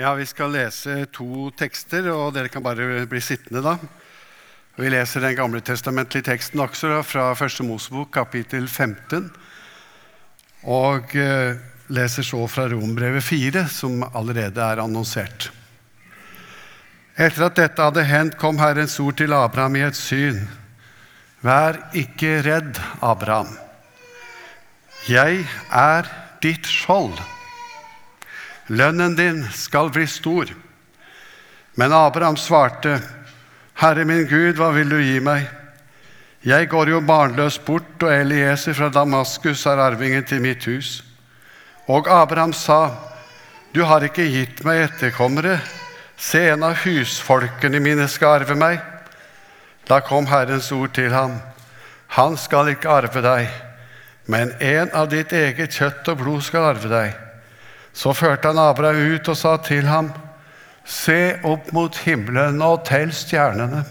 Ja, Vi skal lese to tekster, og dere kan bare bli sittende da. Vi leser den gamle testamentlige teksten også fra Første Mosebok, kapittel 15. Og eh, leser så fra Rombrevet 4, som allerede er annonsert. Etter at dette hadde hendt, kom Herrens ord til Abraham i et syn. Vær ikke redd, Abraham. Jeg er ditt skjold. Lønnen din skal bli stor. Men Abraham svarte, Herre min Gud, hva vil du gi meg? Jeg går jo barnløs bort, og Elieser fra Damaskus er arvingen til mitt hus. Og Abraham sa, Du har ikke gitt meg etterkommere. Se, en av husfolkene mine skal arve meg. Da kom Herrens ord til ham. Han skal ikke arve deg, men en av ditt eget kjøtt og blod skal arve deg. Så førte han Abraham ut og sa til ham, Se opp mot himmelen og tell stjernene,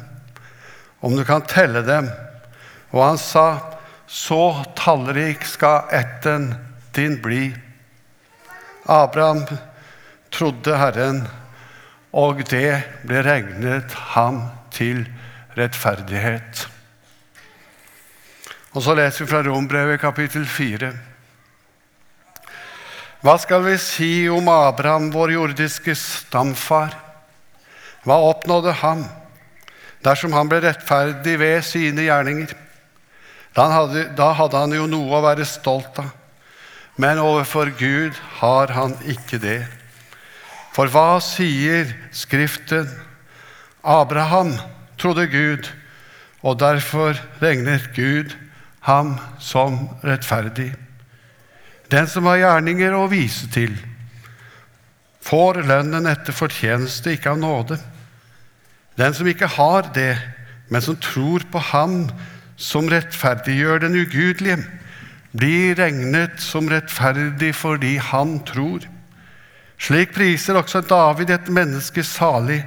om du kan telle dem. Og han sa, Så tallrik skal ætten din bli. Abraham trodde Herren, og det ble regnet ham til rettferdighet. Og så leser vi fra Rombrevet kapittel 4. Hva skal vi si om Abraham, vår jordiske stamfar? Hva oppnådde han dersom han ble rettferdig ved sine gjerninger? Da hadde, da hadde han jo noe å være stolt av, men overfor Gud har han ikke det. For hva sier Skriften? Abraham trodde Gud, og derfor regnet Gud ham som rettferdig. Den som har gjerninger å vise til, får lønnen etter fortjeneste, ikke av nåde. Den som ikke har det, men som tror på Ham som rettferdiggjør den ugudelige, blir regnet som rettferdig fordi han tror. Slik priser også David et menneske salig,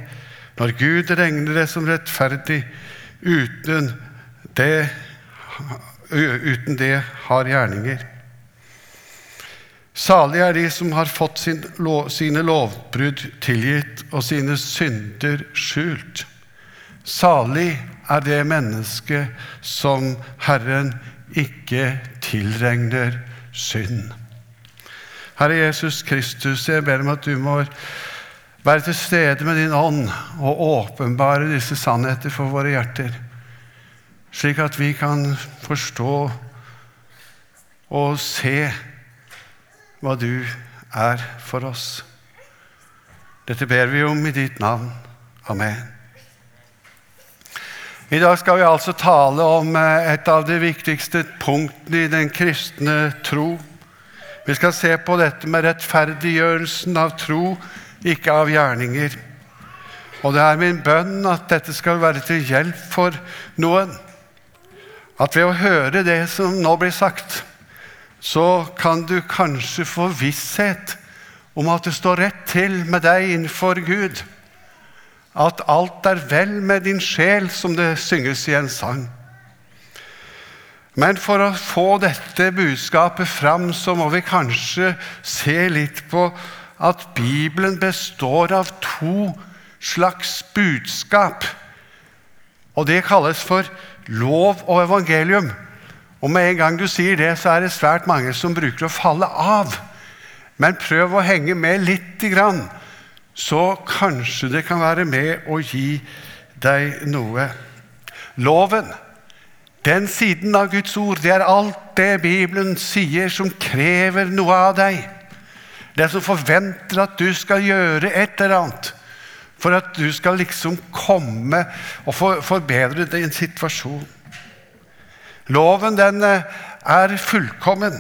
når Gud regner det som rettferdig uten det, uten det har gjerninger. Salig er de som har fått sin lov, sine lovbrudd tilgitt og sine synder skjult. Salig er det mennesket som Herren ikke tilregner synd. Herre Jesus Kristus, jeg ber om at du må være til stede med din ånd og åpenbare disse sannheter for våre hjerter, slik at vi kan forstå og se hva du er for oss. Dette ber vi om i ditt navn. Amen. I dag skal vi altså tale om eh, et av de viktigste punktene i den kristne tro. Vi skal se på dette med rettferdiggjørelsen av tro, ikke av gjerninger. Og det er min bønn at dette skal være til hjelp for noen. At ved å høre det som nå blir sagt, så kan du kanskje få visshet om at det står rett til med deg innenfor Gud. At alt er vel med din sjel, som det synges i en sang. Men for å få dette budskapet fram, så må vi kanskje se litt på at Bibelen består av to slags budskap. Og det kalles for lov og evangelium. Og med en gang du sier det, så er det svært mange som bruker å falle av. Men prøv å henge med lite grann, så kanskje det kan være med å gi deg noe. Loven, den siden av Guds ord, det er alt det Bibelen sier som krever noe av deg. Det som forventer at du skal gjøre et eller annet for at du skal liksom komme og forbedre din situasjon. Loven den eh, er fullkommen.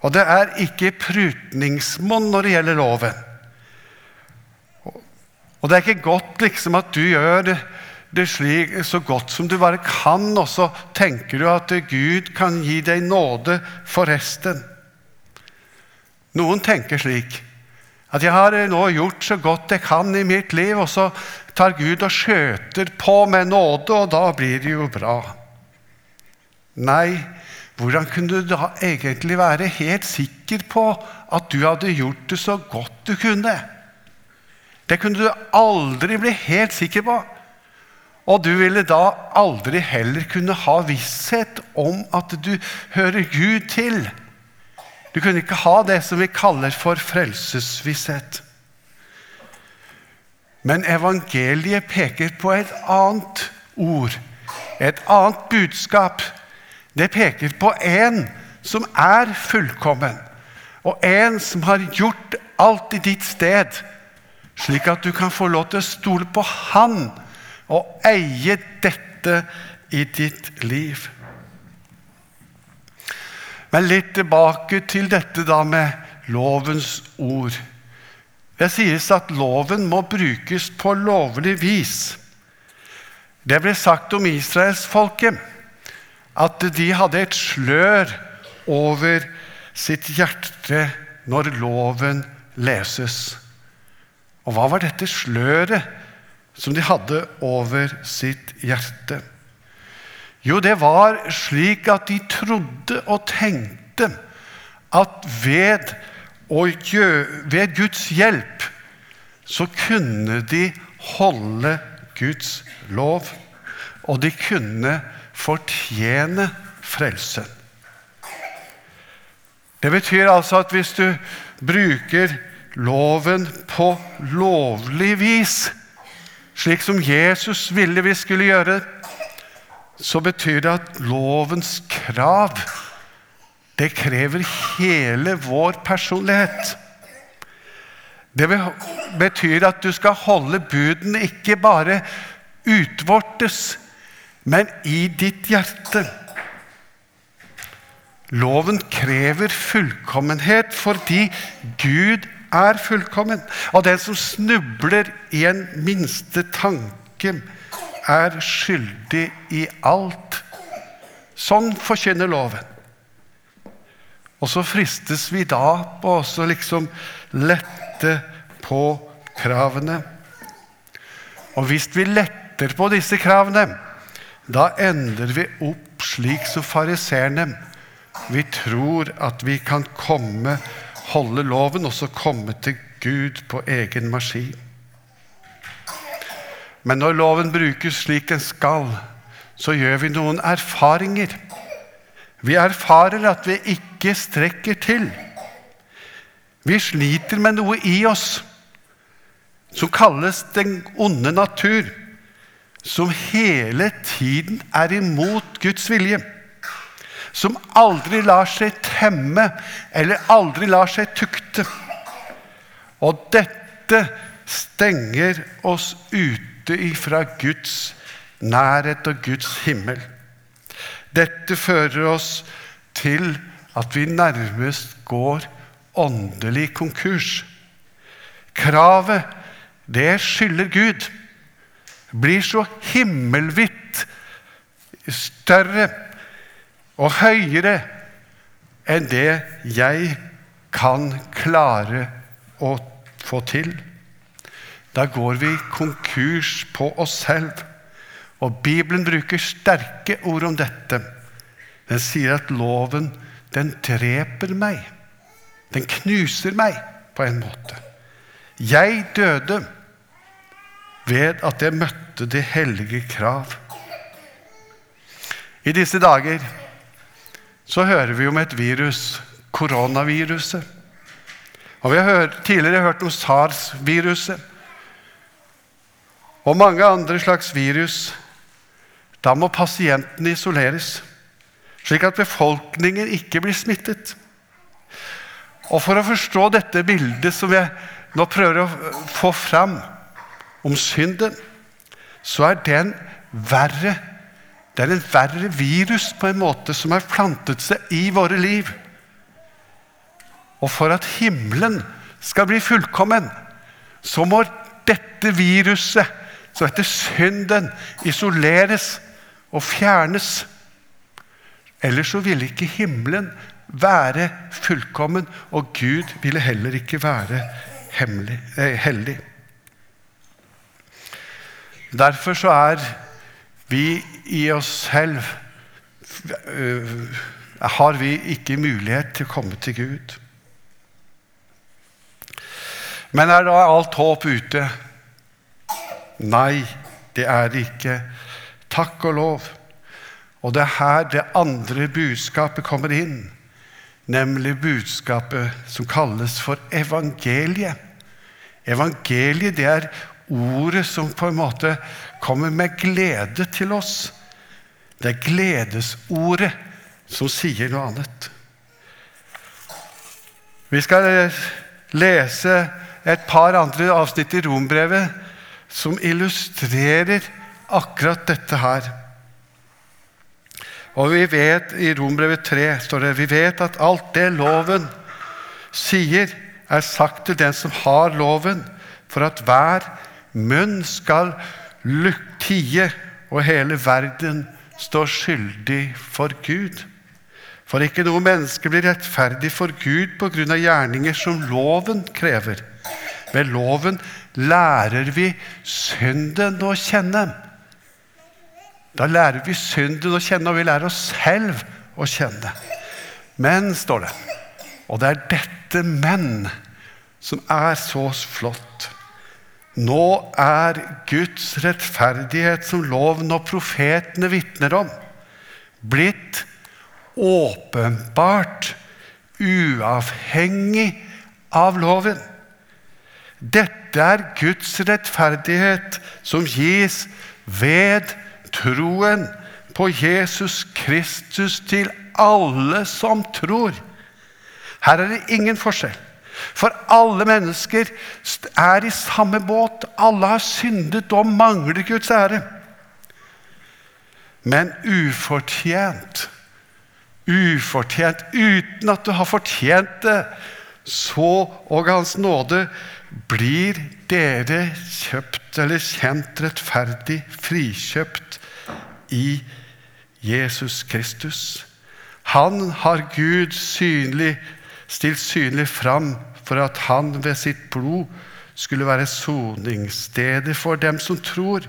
Og det er ikke prutningsmonn når det gjelder loven. Og det er ikke godt liksom at du gjør det, det slik, så godt som du bare kan, og så tenker du at Gud kan gi deg nåde for resten. Noen tenker slik at jeg har nå gjort så godt jeg kan i mitt liv, og så tar Gud og skjøter på med nåde, og da blir det jo bra. Nei, hvordan kunne du da egentlig være helt sikker på at du hadde gjort det så godt du kunne? Det kunne du aldri bli helt sikker på. Og du ville da aldri heller kunne ha visshet om at du hører Gud til. Du kunne ikke ha det som vi kaller for frelsesvisshet. Men evangeliet peker på et annet ord, et annet budskap. Det peker på en som er fullkommen, og en som har gjort alt i ditt sted, slik at du kan få lov til å stole på Han og eie dette i ditt liv. Men litt tilbake til dette da med lovens ord. Det sies at loven må brukes på lovlig vis. Det ble sagt om israelsfolket at de hadde et slør over sitt hjerte når loven leses. Og hva var dette sløret som de hadde over sitt hjerte? Jo, det var slik at de trodde og tenkte at ved, ved Guds hjelp så kunne de holde Guds lov, og de kunne fortjene frelsen. Det betyr altså at hvis du bruker loven på lovlig vis, slik som Jesus ville vi skulle gjøre, så betyr det at lovens krav det krever hele vår personlighet. Det betyr at du skal holde budene ikke bare utvortes, men i ditt hjerte. Loven krever fullkommenhet fordi Gud er fullkommen. Og den som snubler i en minste tanke, er skyldig i alt. Sånn forkynner loven. Og så fristes vi da på å liksom lette på kravene. Og hvis vi letter på disse kravene, da ender vi opp slik som fariseerne. Vi tror at vi kan komme holde loven og så komme til Gud på egen maskin. Men når loven brukes slik den skal, så gjør vi noen erfaringer. Vi erfarer at vi ikke strekker til. Vi sliter med noe i oss som kalles den onde natur, som hele tiden er imot Guds vilje som aldri lar seg temme eller aldri lar seg tukte. Og dette stenger oss ute ifra Guds nærhet og Guds himmel. Dette fører oss til at vi nærmest går åndelig konkurs. Kravet, det skylder Gud, blir så himmelvidt større og høyere enn det jeg kan klare å få til. Da går vi konkurs på oss selv. Og Bibelen bruker sterke ord om dette. Den sier at loven, den dreper meg. Den knuser meg på en måte. Jeg døde ved at jeg møtte de hellige krav. I disse dager så hører vi om et virus, koronaviruset. Og Vi har hørt, tidligere hørt om SARS-viruset og mange andre slags virus. Da må pasientene isoleres, slik at befolkningen ikke blir smittet. Og For å forstå dette bildet som jeg nå prøver å få fram om synden, så er den verre det er et verre virus på en måte som har plantet seg i våre liv. Og for at himmelen skal bli fullkommen, så må dette viruset, så dette synden, isoleres og fjernes. Ellers så ville ikke himmelen være fullkommen, og Gud ville heller ikke være hemmelig, eh, hellig. Derfor så er vi i oss selv uh, har vi ikke mulighet til å komme til Gud. Men er da alt håp ute? Nei, det er det ikke. Takk og lov. Og det er her det andre budskapet kommer inn, nemlig budskapet som kalles for evangeliet. Evangeliet det er ordet som på en måte kommer med glede til oss. Det er gledesordet som sier noe annet. Vi skal lese et par andre avsnitt i Rombrevet som illustrerer akkurat dette her. Og vi vet i Rombrevet 3 står det, vi vet at alt det loven sier, er sagt til den som har loven, for at hver munn skal tie og hele verden står skyldig for Gud. For ikke noe menneske blir rettferdig for Gud på grunn av gjerninger som loven krever. Ved loven lærer vi synden å kjenne. Da lærer vi synden å kjenne, og vi lærer oss selv å kjenne. Men, står det, og det er dette men som er så flott. Nå er Guds rettferdighet, som loven og profetene vitner om, blitt åpenbart uavhengig av loven. Dette er Guds rettferdighet som gis ved troen på Jesus Kristus til alle som tror. Her er det ingen forskjell. For alle mennesker er i samme båt. Alle har syndet og mangler Guds ære. Men ufortjent, ufortjent, uten at du har fortjent det, så og Hans nåde blir dere kjøpt eller kjent rettferdig, frikjøpt i Jesus Kristus. Han har Gud synlig, stilt synlig fram for at han ved sitt blod skulle være soningsstedet for dem som tror.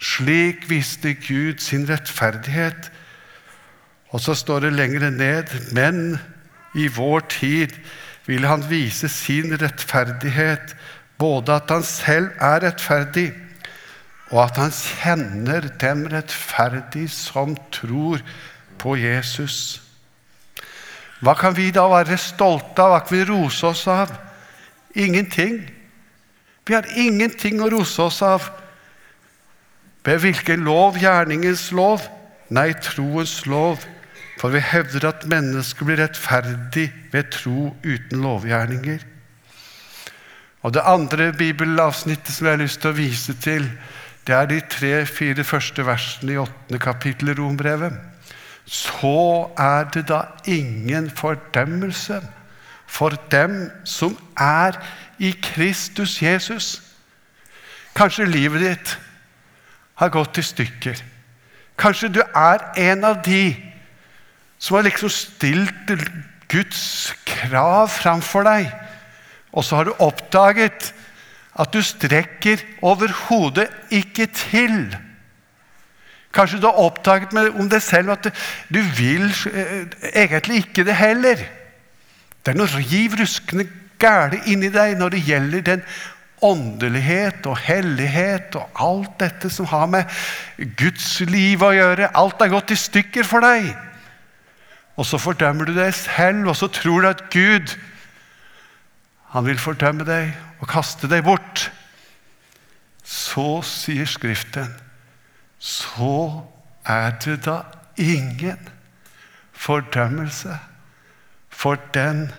Slik viste Gud sin rettferdighet. Og så står det lenger ned Men i vår tid vil han vise sin rettferdighet, både at han selv er rettferdig, og at han kjenner dem rettferdig som tror på Jesus. Hva kan vi da være stolte av? Hva kan vi rose oss av? Ingenting. Vi har ingenting å rose oss av. Ved hvilken lov? Gjerningens lov? Nei, troens lov. For vi hevder at mennesket blir rettferdig ved tro uten lovgjerninger. Og Det andre bibelavsnittet som jeg har lyst til å vise til, det er de tre-fire første versene i åttende kapittel i Rombrevet. Så er det da ingen fordømmelse for dem som er i Kristus Jesus. Kanskje livet ditt har gått i stykker. Kanskje du er en av de som har liksom stilt Guds krav framfor deg. Og så har du oppdaget at du strekker overhodet ikke til. Kanskje du har oppdaget om deg selv at du vil eh, egentlig ikke det heller. Det er noe riv ruskende gæle inni deg når det gjelder den åndelighet og hellighet og alt dette som har med Guds liv å gjøre. Alt er gått i stykker for deg. Og så fordømmer du deg selv, og så tror du at Gud han vil fordømme deg og kaste deg bort. Så sier Skriften, så er det da ingen fordømmelse for den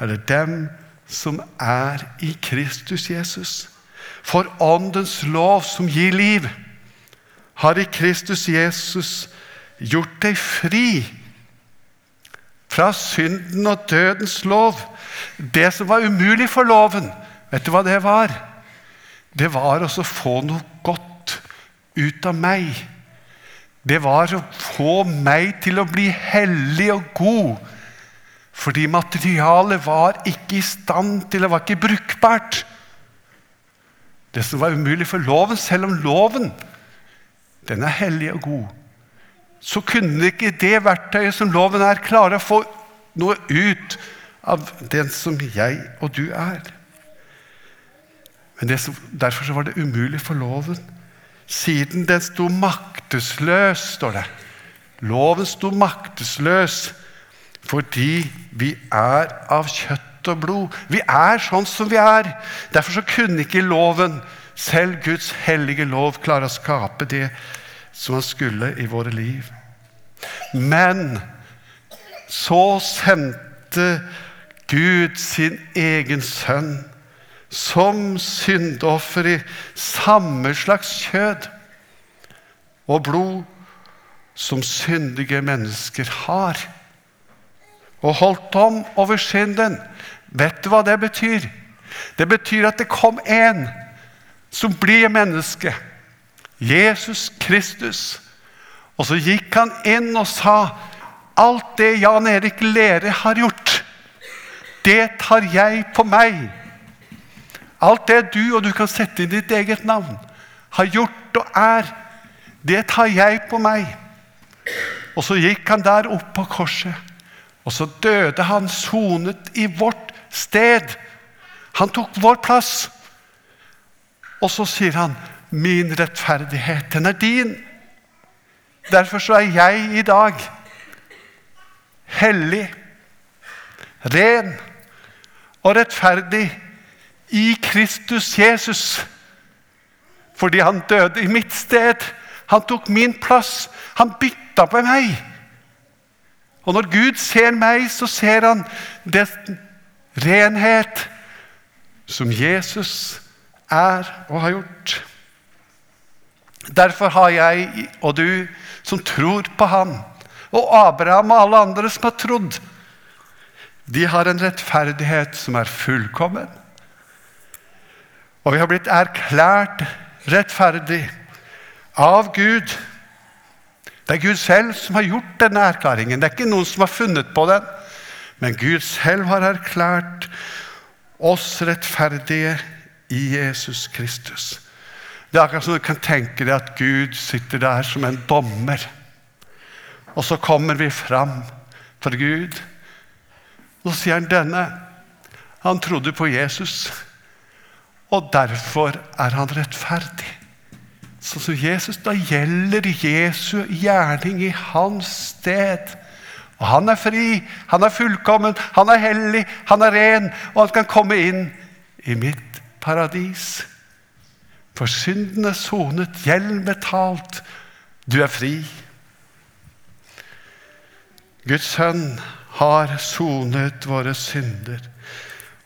eller dem som er i Kristus Jesus. For Åndens lov som gir liv, har i Kristus Jesus gjort deg fri fra synden og dødens lov. Det som var umulig for loven, vet du hva det var? Det var å få noe godt ut av meg. Det var å få meg til å bli hellig og god. Fordi materialet var ikke i stand til Det var ikke brukbart. Det som var umulig for loven, selv om loven den er hellig og god, så kunne ikke det verktøyet som loven er, klare å få noe ut av den som jeg og du er. Men det, Derfor var det umulig for loven. Siden den sto maktesløs, står det. Loven sto maktesløs fordi vi er av kjøtt og blod. Vi er sånn som vi er. Derfor så kunne ikke loven, selv Guds hellige lov, klare å skape det som han skulle i våre liv. Men så sendte Gud sin egen sønn som syndoffer i samme slags kjød og blod som syndige mennesker har. Og holdt om over synden. Vet du hva det betyr? Det betyr at det kom en som blir menneske. Jesus Kristus. Og så gikk han inn og sa alt det Jan Erik Lere har gjort, det tar jeg på meg. Alt det du, og du kan sette inn ditt eget navn, har gjort og er, det tar jeg på meg. Og så gikk han der opp på korset, og så døde han sonet i vårt sted. Han tok vår plass. Og så sier han, 'Min rettferdighet, den er din'. Derfor så er jeg i dag hellig, ren og rettferdig i Kristus Jesus. Fordi han døde i mitt sted. Han tok min plass. Han bytta på meg. Og når Gud ser meg, så ser han den renhet som Jesus er og har gjort. Derfor har jeg og du som tror på ham, og Abraham og alle andre som har trodd, de har en rettferdighet som er fullkommen. Og vi har blitt erklært rettferdig av Gud. Det er Gud selv som har gjort denne erklæringen. Det er ikke noen som har funnet på den. Men Gud selv har erklært oss rettferdige i Jesus Kristus. Det er akkurat som du kan tenke deg at Gud sitter der som en dommer. Og så kommer vi fram for Gud. Så sier han denne. Han trodde på Jesus. Og derfor er han rettferdig. Så så Jesus, Da gjelder Jesu gjerning i hans sted. Og han er fri, han er fullkommen, han er hellig, han er ren, og han kan komme inn i mitt paradis. For synden er sonet, gjeld betalt. Du er fri. Guds sønn har sonet våre synder.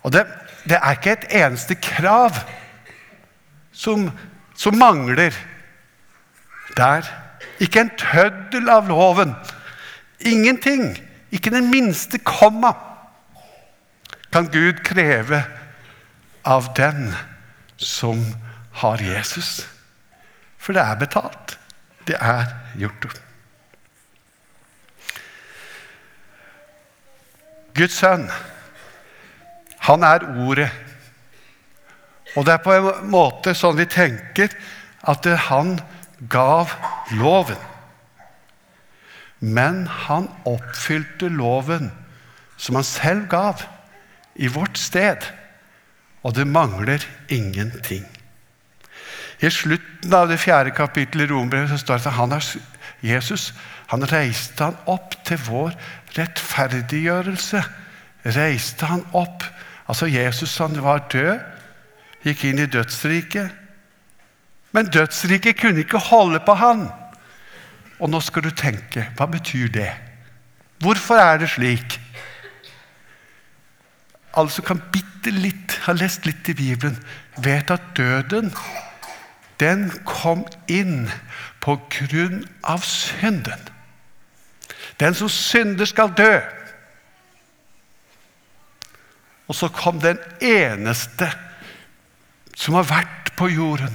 Og det det er ikke et eneste krav som, som mangler der. Ikke en tøddel av loven. Ingenting. Ikke den minste komma kan Gud kreve av den som har Jesus. For det er betalt. Det er gjort. Guds sønn han er Ordet. Og det er på en måte sånn vi tenker at han gav loven. Men han oppfylte loven som han selv gav, i vårt sted. Og det mangler ingenting. I slutten av det fjerde kapittelet i Rombrevet står det at han er, Jesus han reiste han opp til vår rettferdiggjørelse. Reiste han opp Altså Jesus han var død, gikk inn i dødsriket. Men dødsriket kunne ikke holde på han. Og nå skal du tenke hva betyr det? Hvorfor er det slik? Alle som kan bitte litt, har lest litt i Bibelen, vet at døden den kom inn på grunn av synden. Den som synder, skal dø. Og så kom den eneste som har vært på jorden,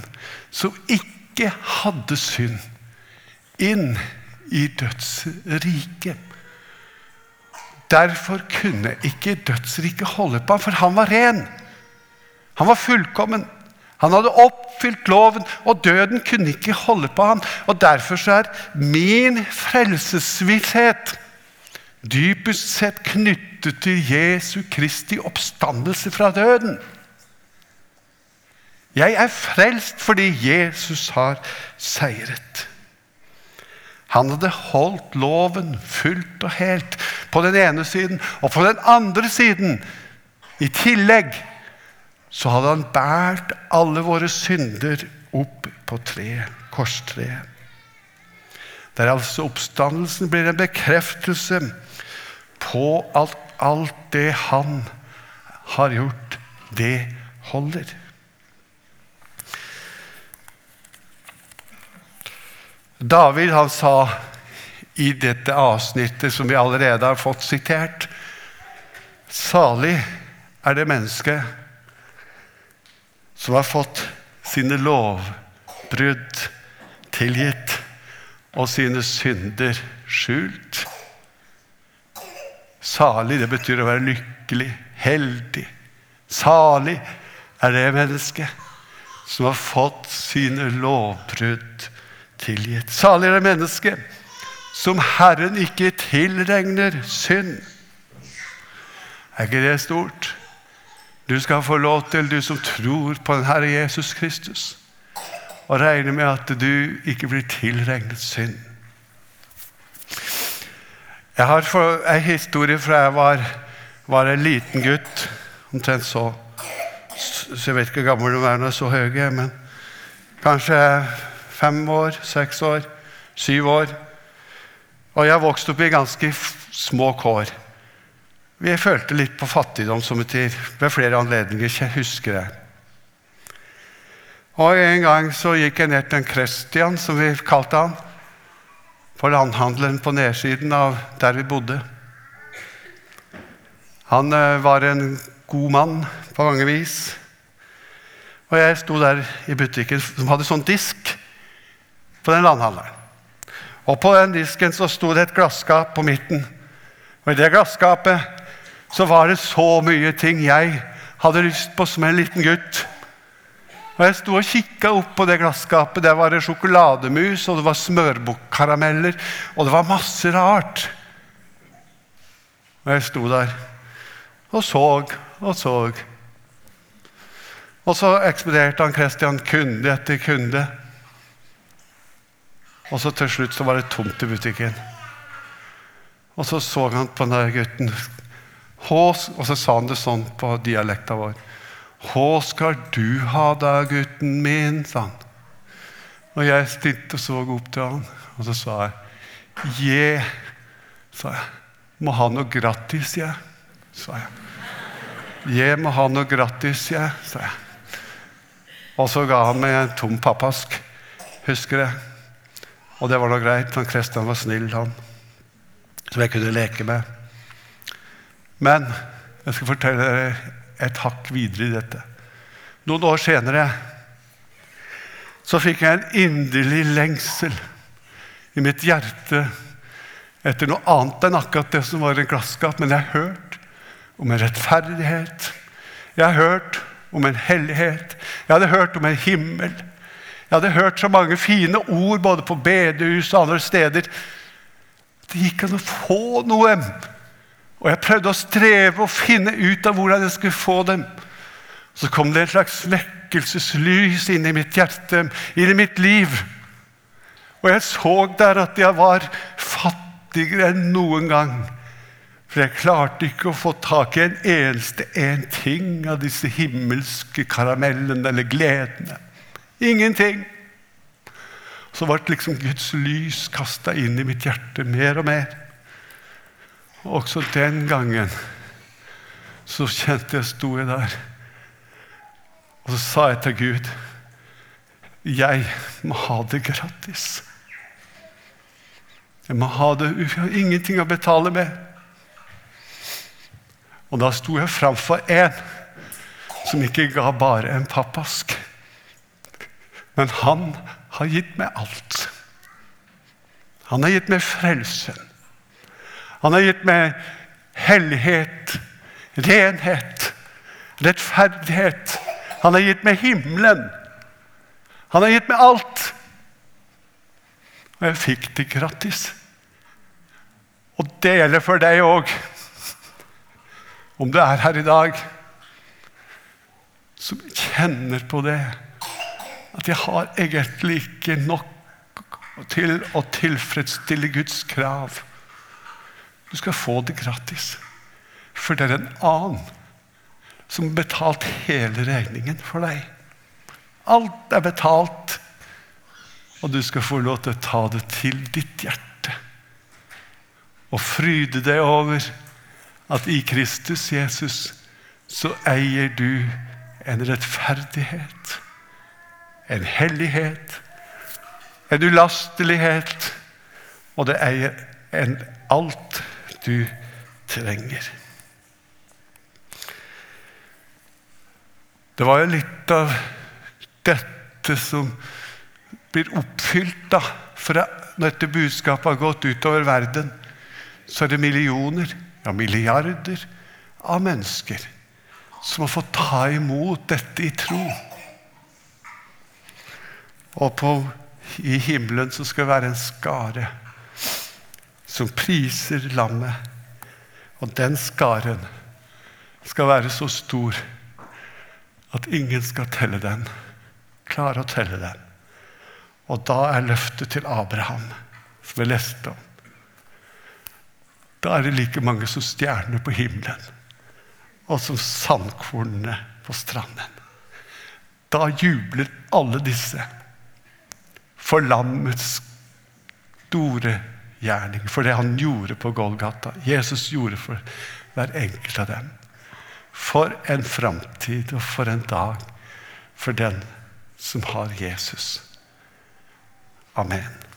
som ikke hadde synd, inn i dødsriket. Derfor kunne ikke dødsriket holde på ham, for han var ren. Han var fullkommen. Han hadde oppfylt loven, og døden kunne ikke holde på ham. Og Derfor så er min frelsesvisshet dypest sett knyttet til Jesu Kristi oppstandelse fra døden. Jeg er frelst fordi Jesus har seiret. Han hadde holdt loven fullt og helt på den ene siden. Og på den andre siden, i tillegg, så hadde han båret alle våre synder opp på treet, korstreet. Der altså oppstandelsen blir en bekreftelse på at alt det han har gjort, det holder. David han sa i dette avsnittet som vi allerede har fått sitert Salig er det mennesket som har fått sine lovbrudd tilgitt og sine synder skjult. Salig, det betyr å være lykkelig, heldig. Salig er det mennesket som har fått sine lovbrudd tilgitt. Salig er det menneske som Herren ikke tilregner synd. Er ikke det stort? Du skal få lov til, du som tror på den Herre Jesus Kristus, og regne med at du ikke blir tilregnet synd. Jeg har en historie fra jeg var, var en liten gutt, omtrent så så Jeg vet ikke hvor gammel du er når så høye, men kanskje fem år, seks år, syv år. Og jeg vokste opp i ganske små kår. Vi følte litt på fattigdom som betyr ved flere anledninger. Jeg husker jeg. Og En gang så gikk jeg ned til en Christian, som vi kalte han, på landhandelen på nedsiden av der vi bodde. Han eh, var en god mann på mange vis. Og jeg sto der i butikken som hadde sånn disk på den landhandleren. Og på den disken så sto det et glasskap på midten. Og i det glasskapet så var det så mye ting jeg hadde lyst på som en liten gutt. Og Jeg sto og kikka opp på det glasskapet. Der var det sjokolademus, og det var smørbukkarameller, og det var masse rart. Og jeg sto der og så og så. Og så ekspederte han Christian kunde etter kunde. Og så til slutt så var det tomt i butikken. Og så så han på den der gutten. Og så sa han det sånn på dialekta vår. Hå skal du ha da, gutten min? sa han. Og jeg stilte og så opp til han, og så sa jeg Je, sa jeg. Må ha noe gratis, jeg, sa jeg. Je må ha noe gratis, jeg, sa jeg. Og så ga han meg en tom pappask, husker jeg. Og det var da greit. Han Kristian var snill, han. Som jeg kunne leke med. Men jeg skal fortelle dere et hakk videre i dette. Noen år senere så fikk jeg en inderlig lengsel i mitt hjerte etter noe annet enn akkurat det som var en glasskap. Men jeg har hørt om en rettferdighet. Jeg har hørt om en hellighet. Jeg hadde hørt om en himmel. Jeg hadde hørt så mange fine ord både på bedehus og andre steder. Det gikk an å få noe. Og jeg prøvde å streve og finne ut av hvordan jeg skulle få dem. Så kom det et slags vekkelseslys inn i mitt hjerte, inn i mitt liv. Og jeg så der at jeg var fattigere enn noen gang. For jeg klarte ikke å få tak i en eneste en ting av disse himmelske karamellene eller gledene. Ingenting. Så ble liksom Guds lys kasta inn i mitt hjerte mer og mer. Og også den gangen så kjente jeg sto jeg der. Og så sa jeg til Gud Jeg må ha det gratis. Jeg må ha det Jeg har ingenting å betale med. Og da sto jeg framfor en som ikke ga bare en pappask. Men han har gitt meg alt. Han har gitt meg frelsen. Han har gitt meg hellighet, renhet, rettferdighet. Han har gitt meg himmelen. Han har gitt meg alt. Og jeg fikk det gratis. Og det gjelder for deg òg. Om du er her i dag som kjenner på det at jeg har egentlig ikke nok til å tilfredsstille Guds krav. Du skal få det gratis. For det er en annen som har betalt hele regningen for deg. Alt er betalt, og du skal få lov til å ta det til ditt hjerte. Og fryde deg over at i Kristus Jesus så eier du en rettferdighet, en hellighet, en ulastelighet, og det eier en alt du trenger. Det var jo litt av dette som blir oppfylt da. For når dette budskapet har gått utover verden, så er det millioner, ja milliarder, av mennesker som har fått ta imot dette i tro. Og på, i himmelen så skal det være en skare som priser lammet. Og den skaren skal være så stor at ingen skal telle den. Klare å telle den. Og da er løftet til Abraham, som vi leste om. Da er det like mange som stjerner på himmelen, og som sandkornene på stranden. Da jubler alle disse for lammets store gjerning, for det han gjorde på Golgata. Jesus gjorde for hver enkelt av dem. For en framtid og for en dag for den som har Jesus. Amen.